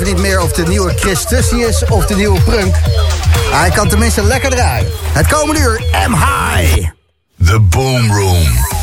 even niet meer of de nieuwe Chris Tussie is of de nieuwe Prunk. Hij kan tenminste lekker draaien. Het komende uur, M High. The Boom Room.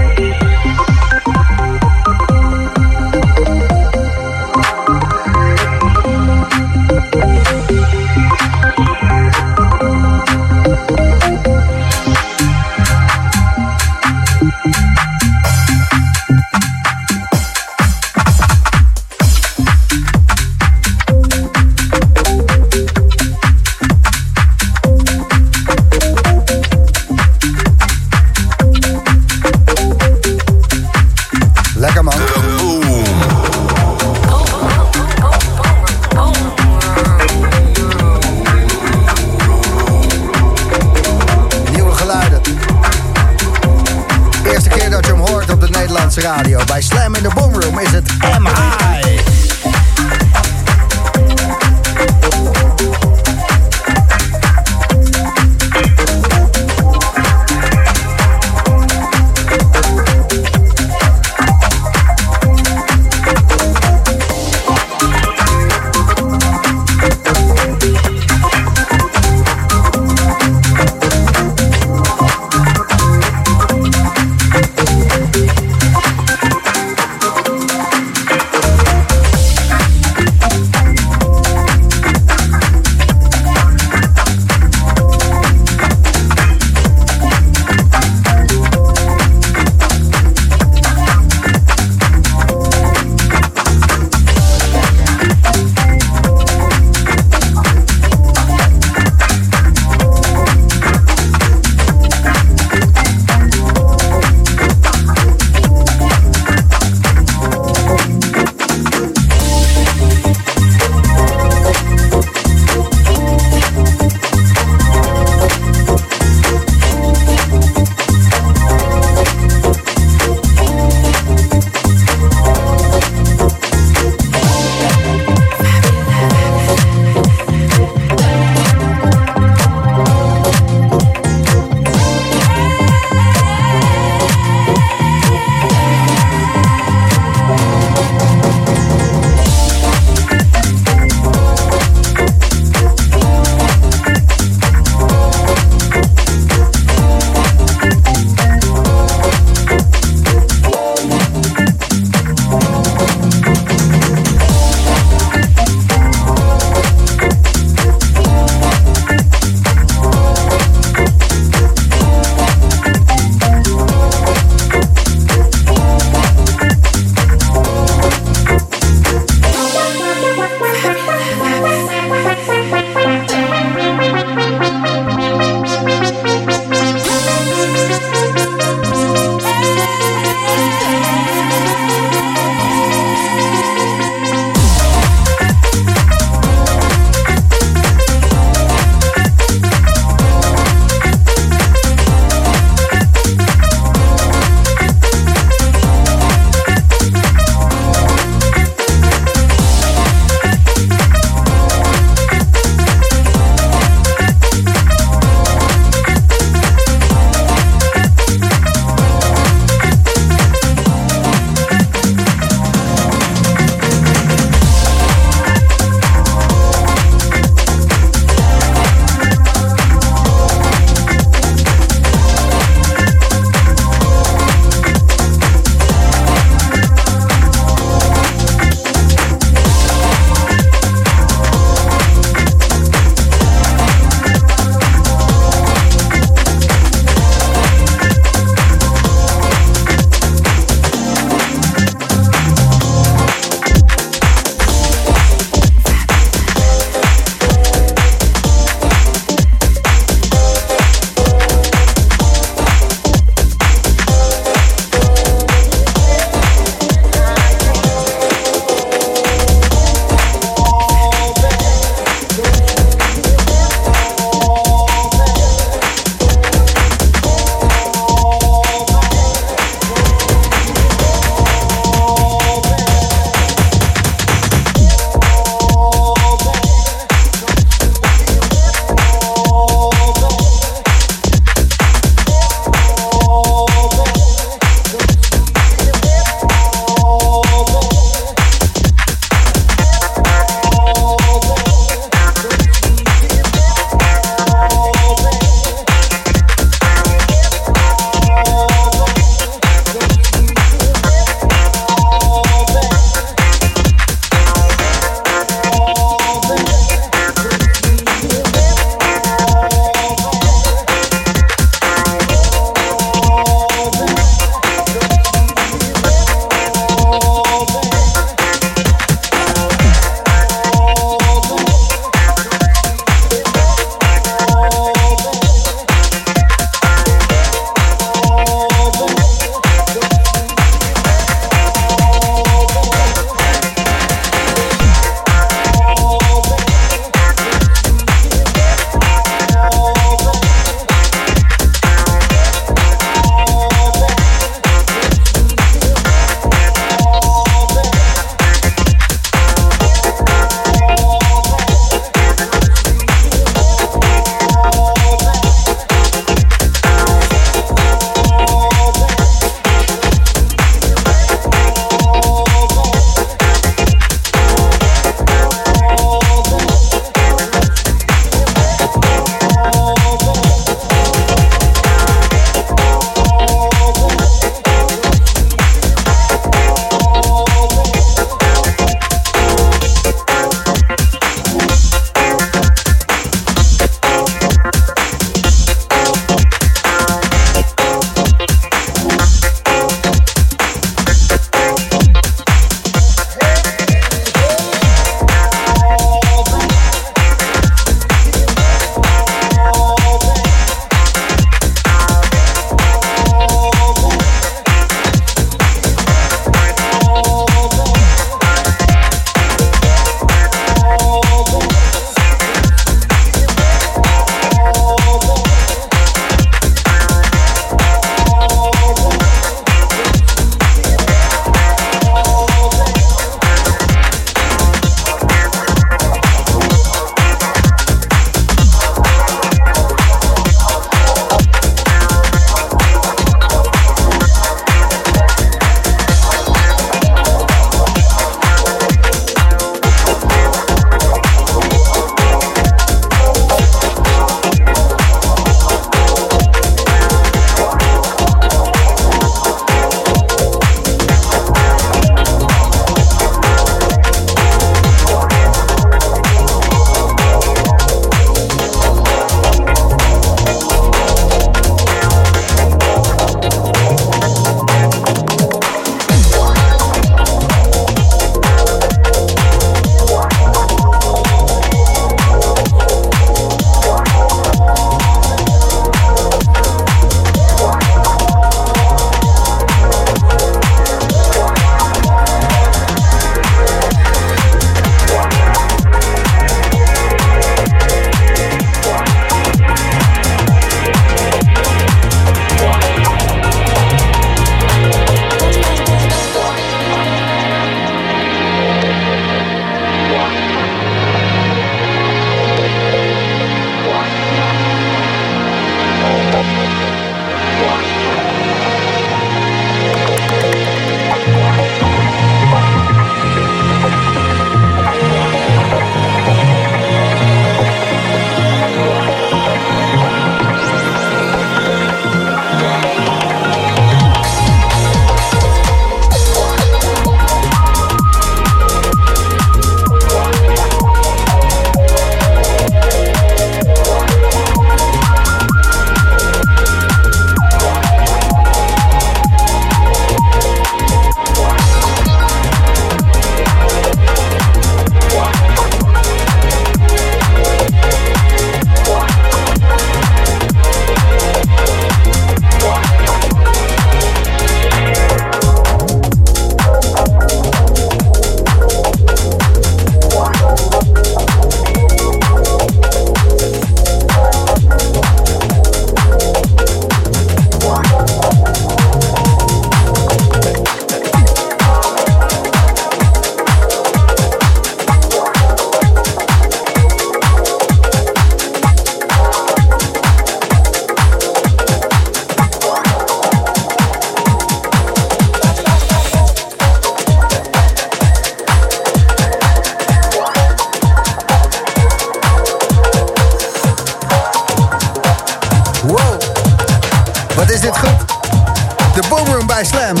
Slam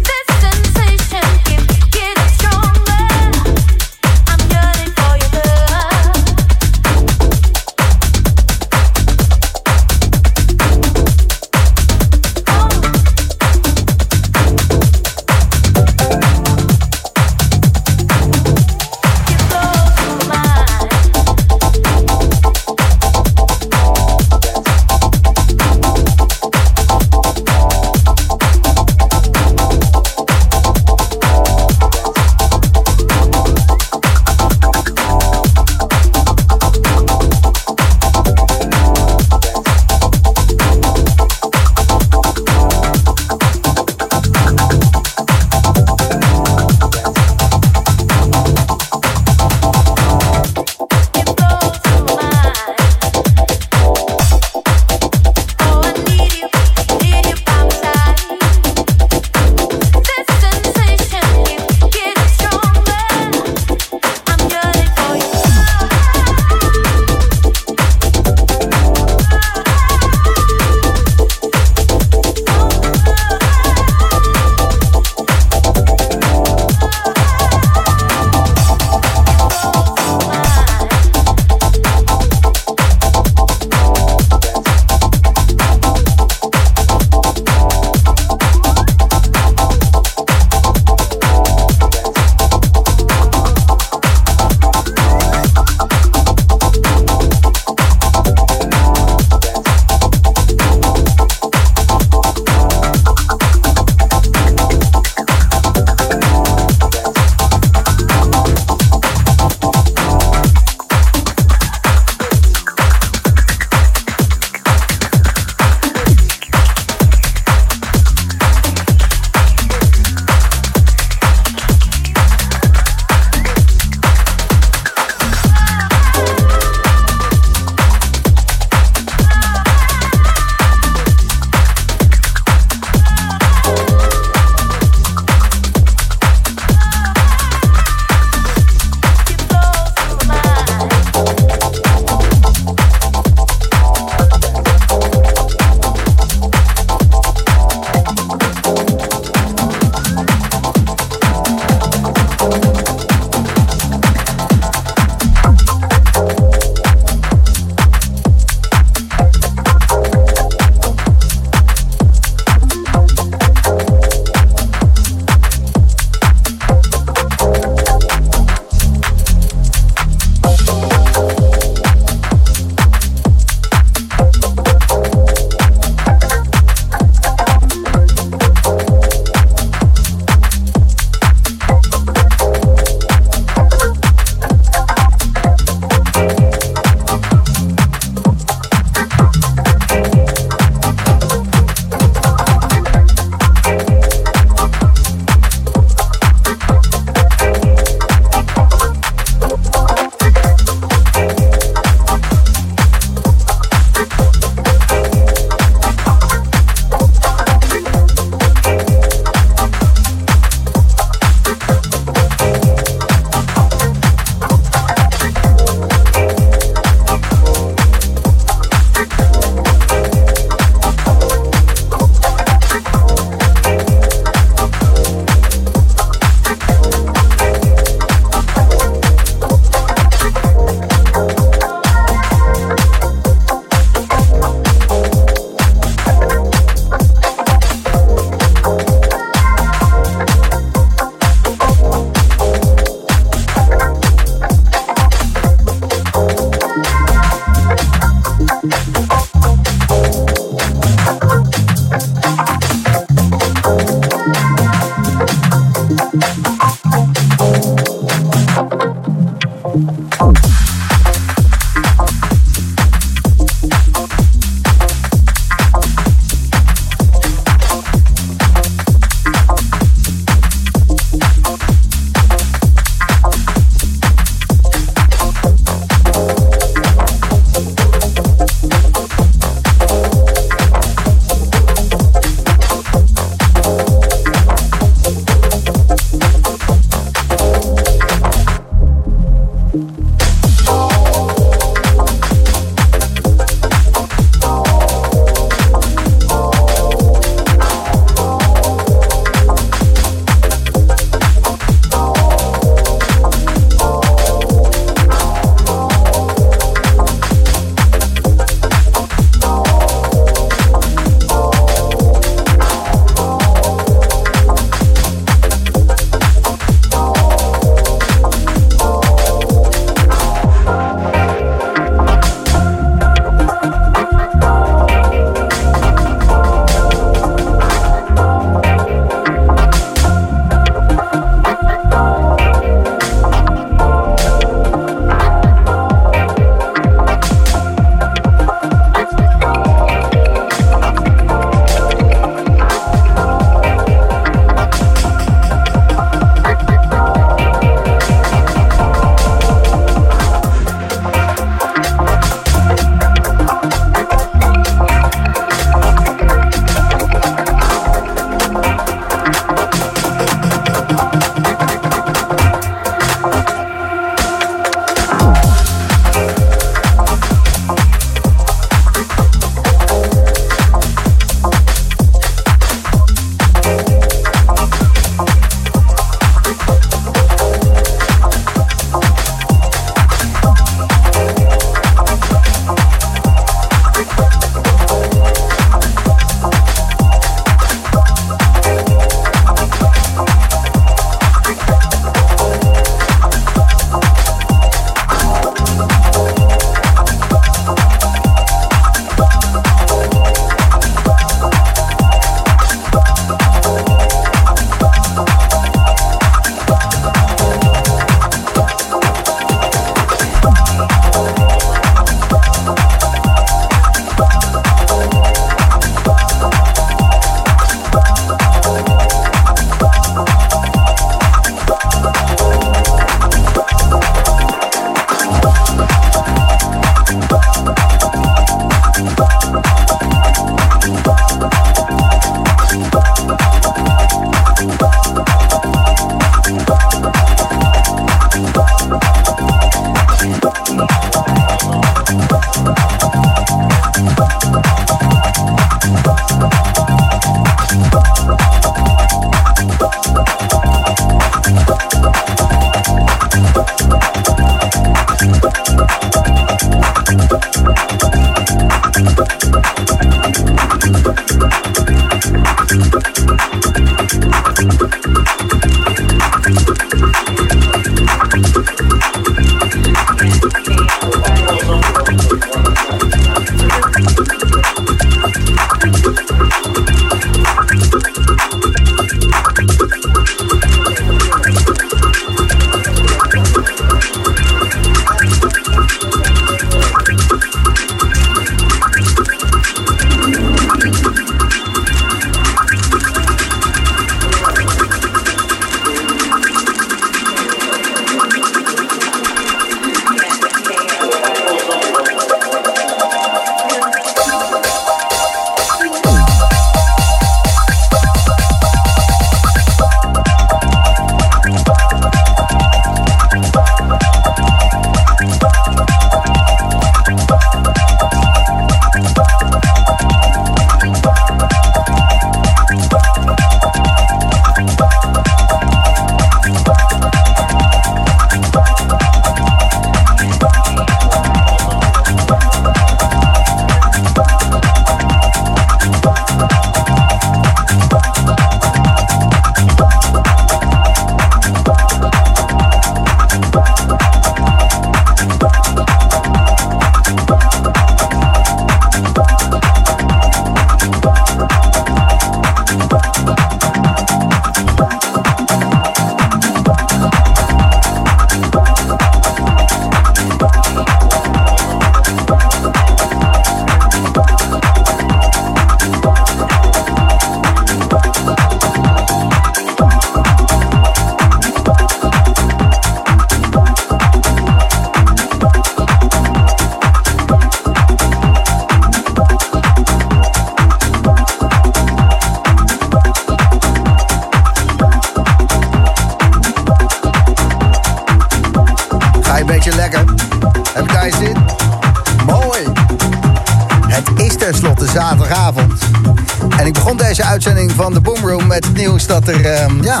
Er, ehm, ja,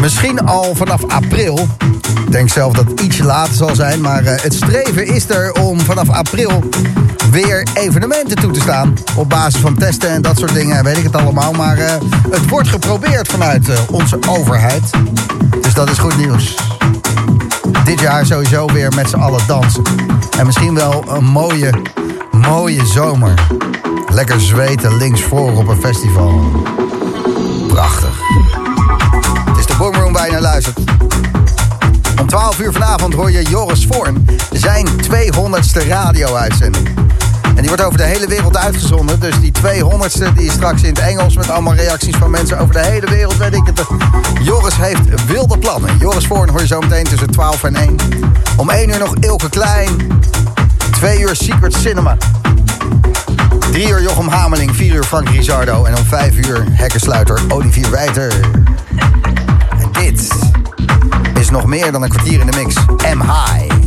misschien al vanaf april ik denk zelf dat het ietsje later zal zijn. Maar uh, het streven is er om vanaf april weer evenementen toe te staan. Op basis van testen en dat soort dingen, weet ik het allemaal. Maar uh, het wordt geprobeerd vanuit uh, onze overheid. Dus dat is goed nieuws. Dit jaar sowieso weer met z'n allen dansen. En misschien wel een mooie, mooie zomer. Lekker zweten links voor op een festival. Is de Boomroom waar je luistert. Om 12 uur vanavond hoor je Joris Voorn zijn 200ste radio-uitzending. En die wordt over de hele wereld uitgezonden. Dus die 200ste die is straks in het Engels met allemaal reacties van mensen over de hele wereld. Weet ik het. Joris heeft wilde plannen. Joris Voorn hoor je zo meteen tussen 12 en 1. Om 1 uur nog Ilke Klein. 2 uur Secret Cinema. 3 uur Jochem Hameling, 4 uur Frank Rizardo. En om 5 uur hekkensluiter Olivier Wijter. En dit is nog meer dan een kwartier in de mix. M-High.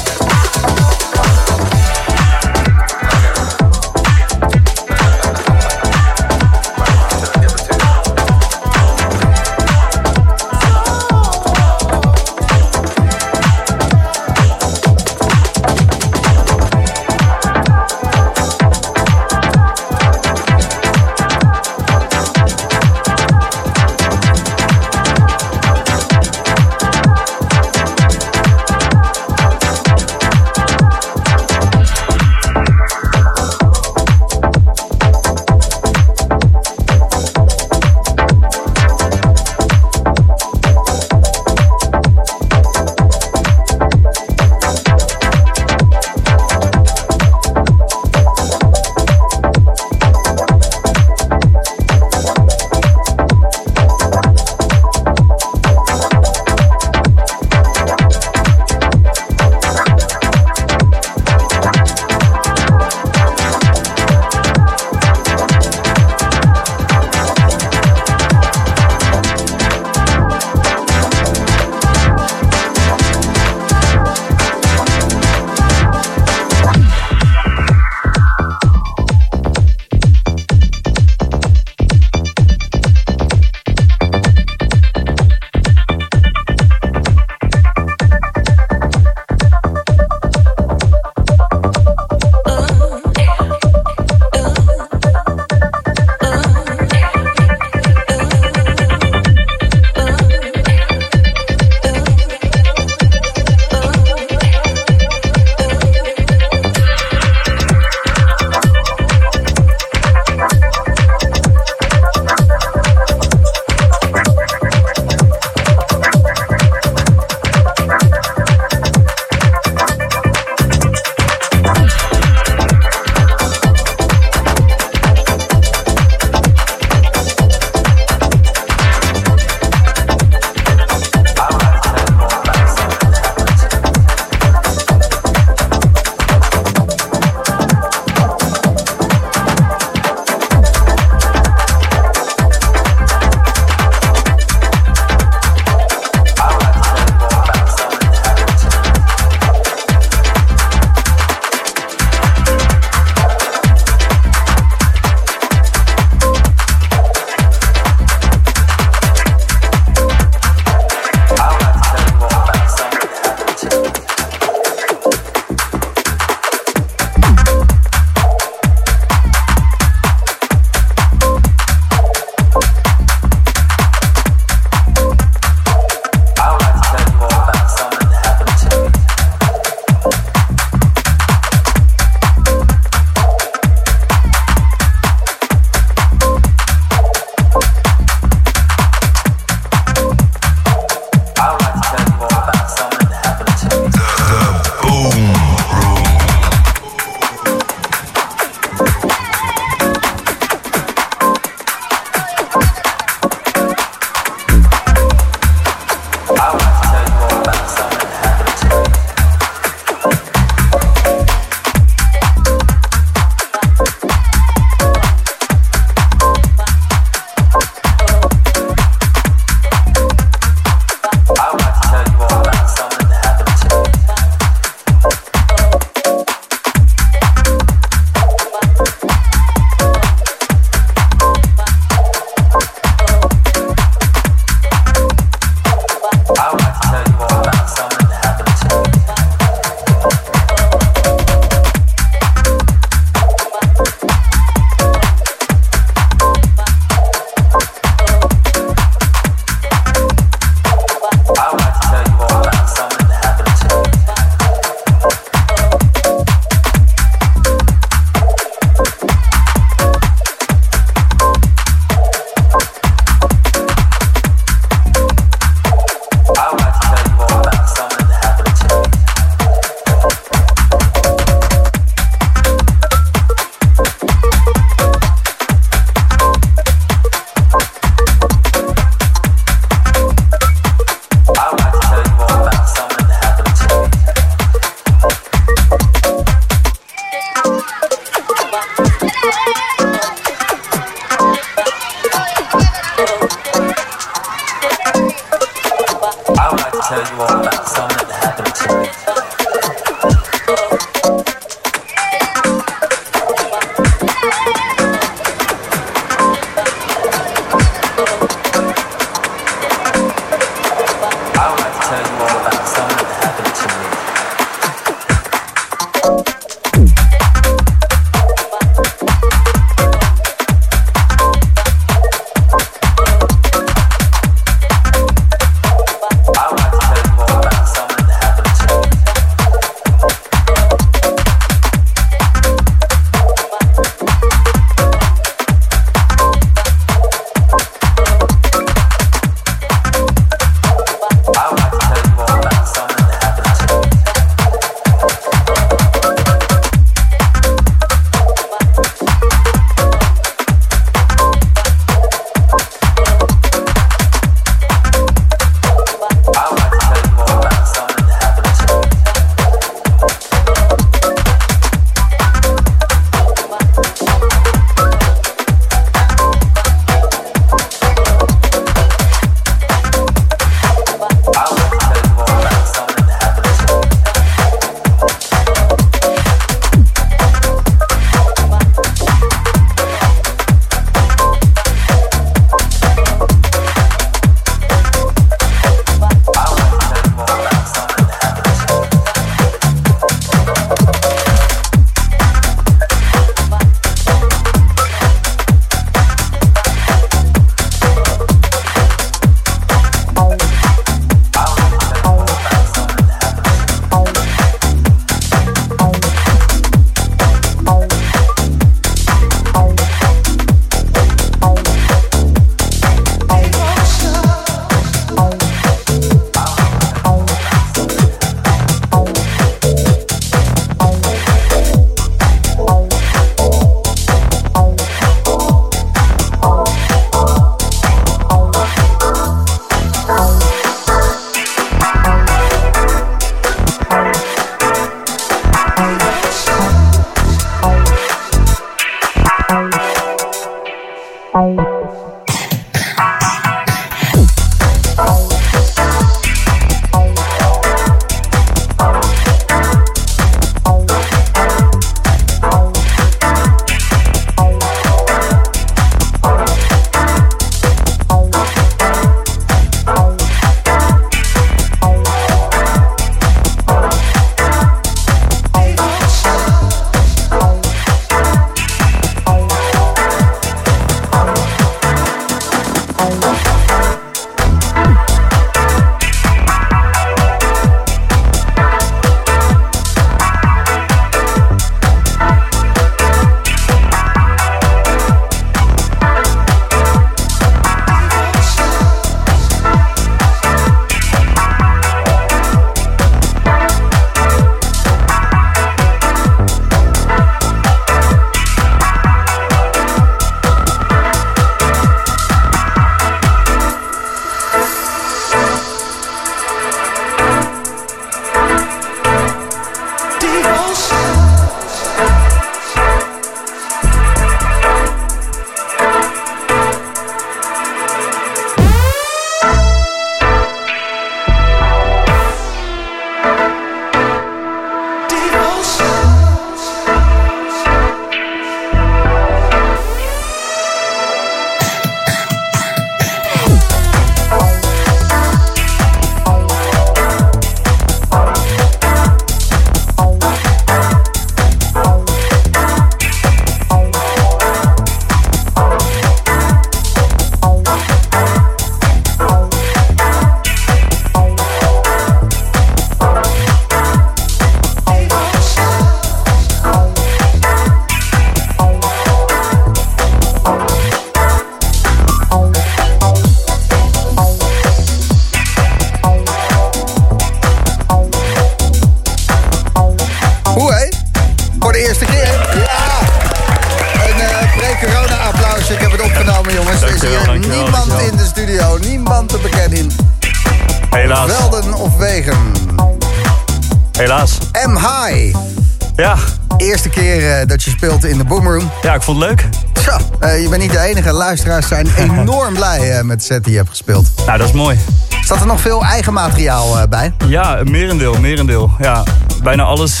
Ja, ik vond het leuk. Zo, uh, je bent niet de enige. Luisteraars zijn enorm blij uh, met de set die je hebt gespeeld. Nou, dat is mooi. Zat er nog veel eigen materiaal bij? Ja, merendeel, merendeel. Ja, bijna alles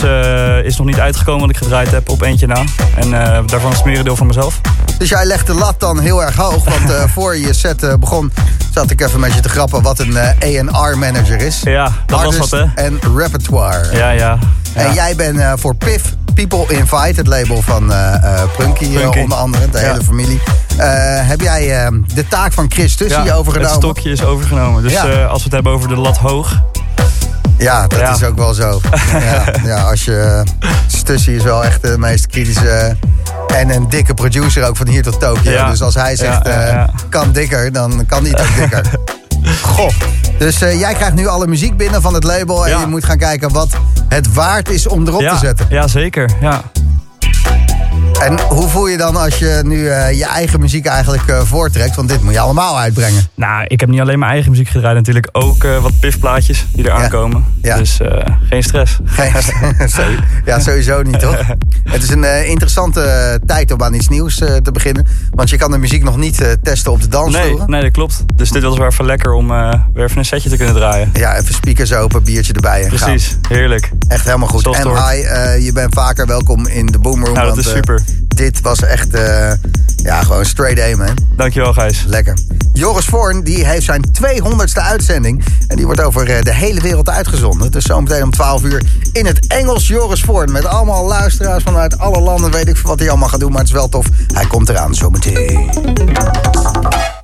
is nog niet uitgekomen wat ik gedraaid heb op eentje na. En daarvan is het merendeel van mezelf. Dus jij legt de lat dan heel erg hoog. Want voor je set begon zat ik even met je te grappen wat een A&R manager is. Ja, dat was wat hè. En repertoire. Ja, ja. En jij bent voor PIF People Invite, het label van uh, Punky, onder andere, de hele familie. heb jij de taak van Chris Tussie overgenomen? het stokje is overgenomen. Dus als we het hebben over de lat hoog... Ja, dat is ook wel zo. ja, ja, als je... Stussy is wel echt de meest kritische... En een dikke producer ook van hier tot Tokio. Dus als hij zegt, kan dikker, dan kan hij ook dikker. Goh. Dus uh, jij krijgt nu alle muziek binnen van het label. En je moet gaan kijken wat het waard is om erop te zetten. Ja, zeker. Ja. En hoe voel je dan als je nu uh, je eigen muziek eigenlijk uh, voortrekt? Want dit moet je allemaal uitbrengen. Nou, ik heb niet alleen mijn eigen muziek gedraaid. Natuurlijk ook uh, wat pifplaatjes die er aankomen. Ja. Dus geen stress. Geen ja, sowieso niet, toch? Het is een interessante tijd om aan iets nieuws te beginnen. Want je kan de muziek nog niet testen op de dansvloer. Nee, nee, dat klopt. Dus dit was wel even lekker om weer even een setje te kunnen draaien. Ja, even speakers open, biertje erbij en Precies, gaan. heerlijk. Echt helemaal goed. en hi, je bent vaker welkom in de Boomroom. Nou, dat is super dit was echt, uh, ja, gewoon straight A, man. Dankjewel, Gijs. Lekker. Joris Voorn, die heeft zijn 200ste uitzending. En die wordt over uh, de hele wereld uitgezonden. Dus zometeen om 12 uur in het Engels Joris Voorn. Met allemaal luisteraars vanuit alle landen. Weet ik wat hij allemaal gaat doen, maar het is wel tof. Hij komt eraan zometeen.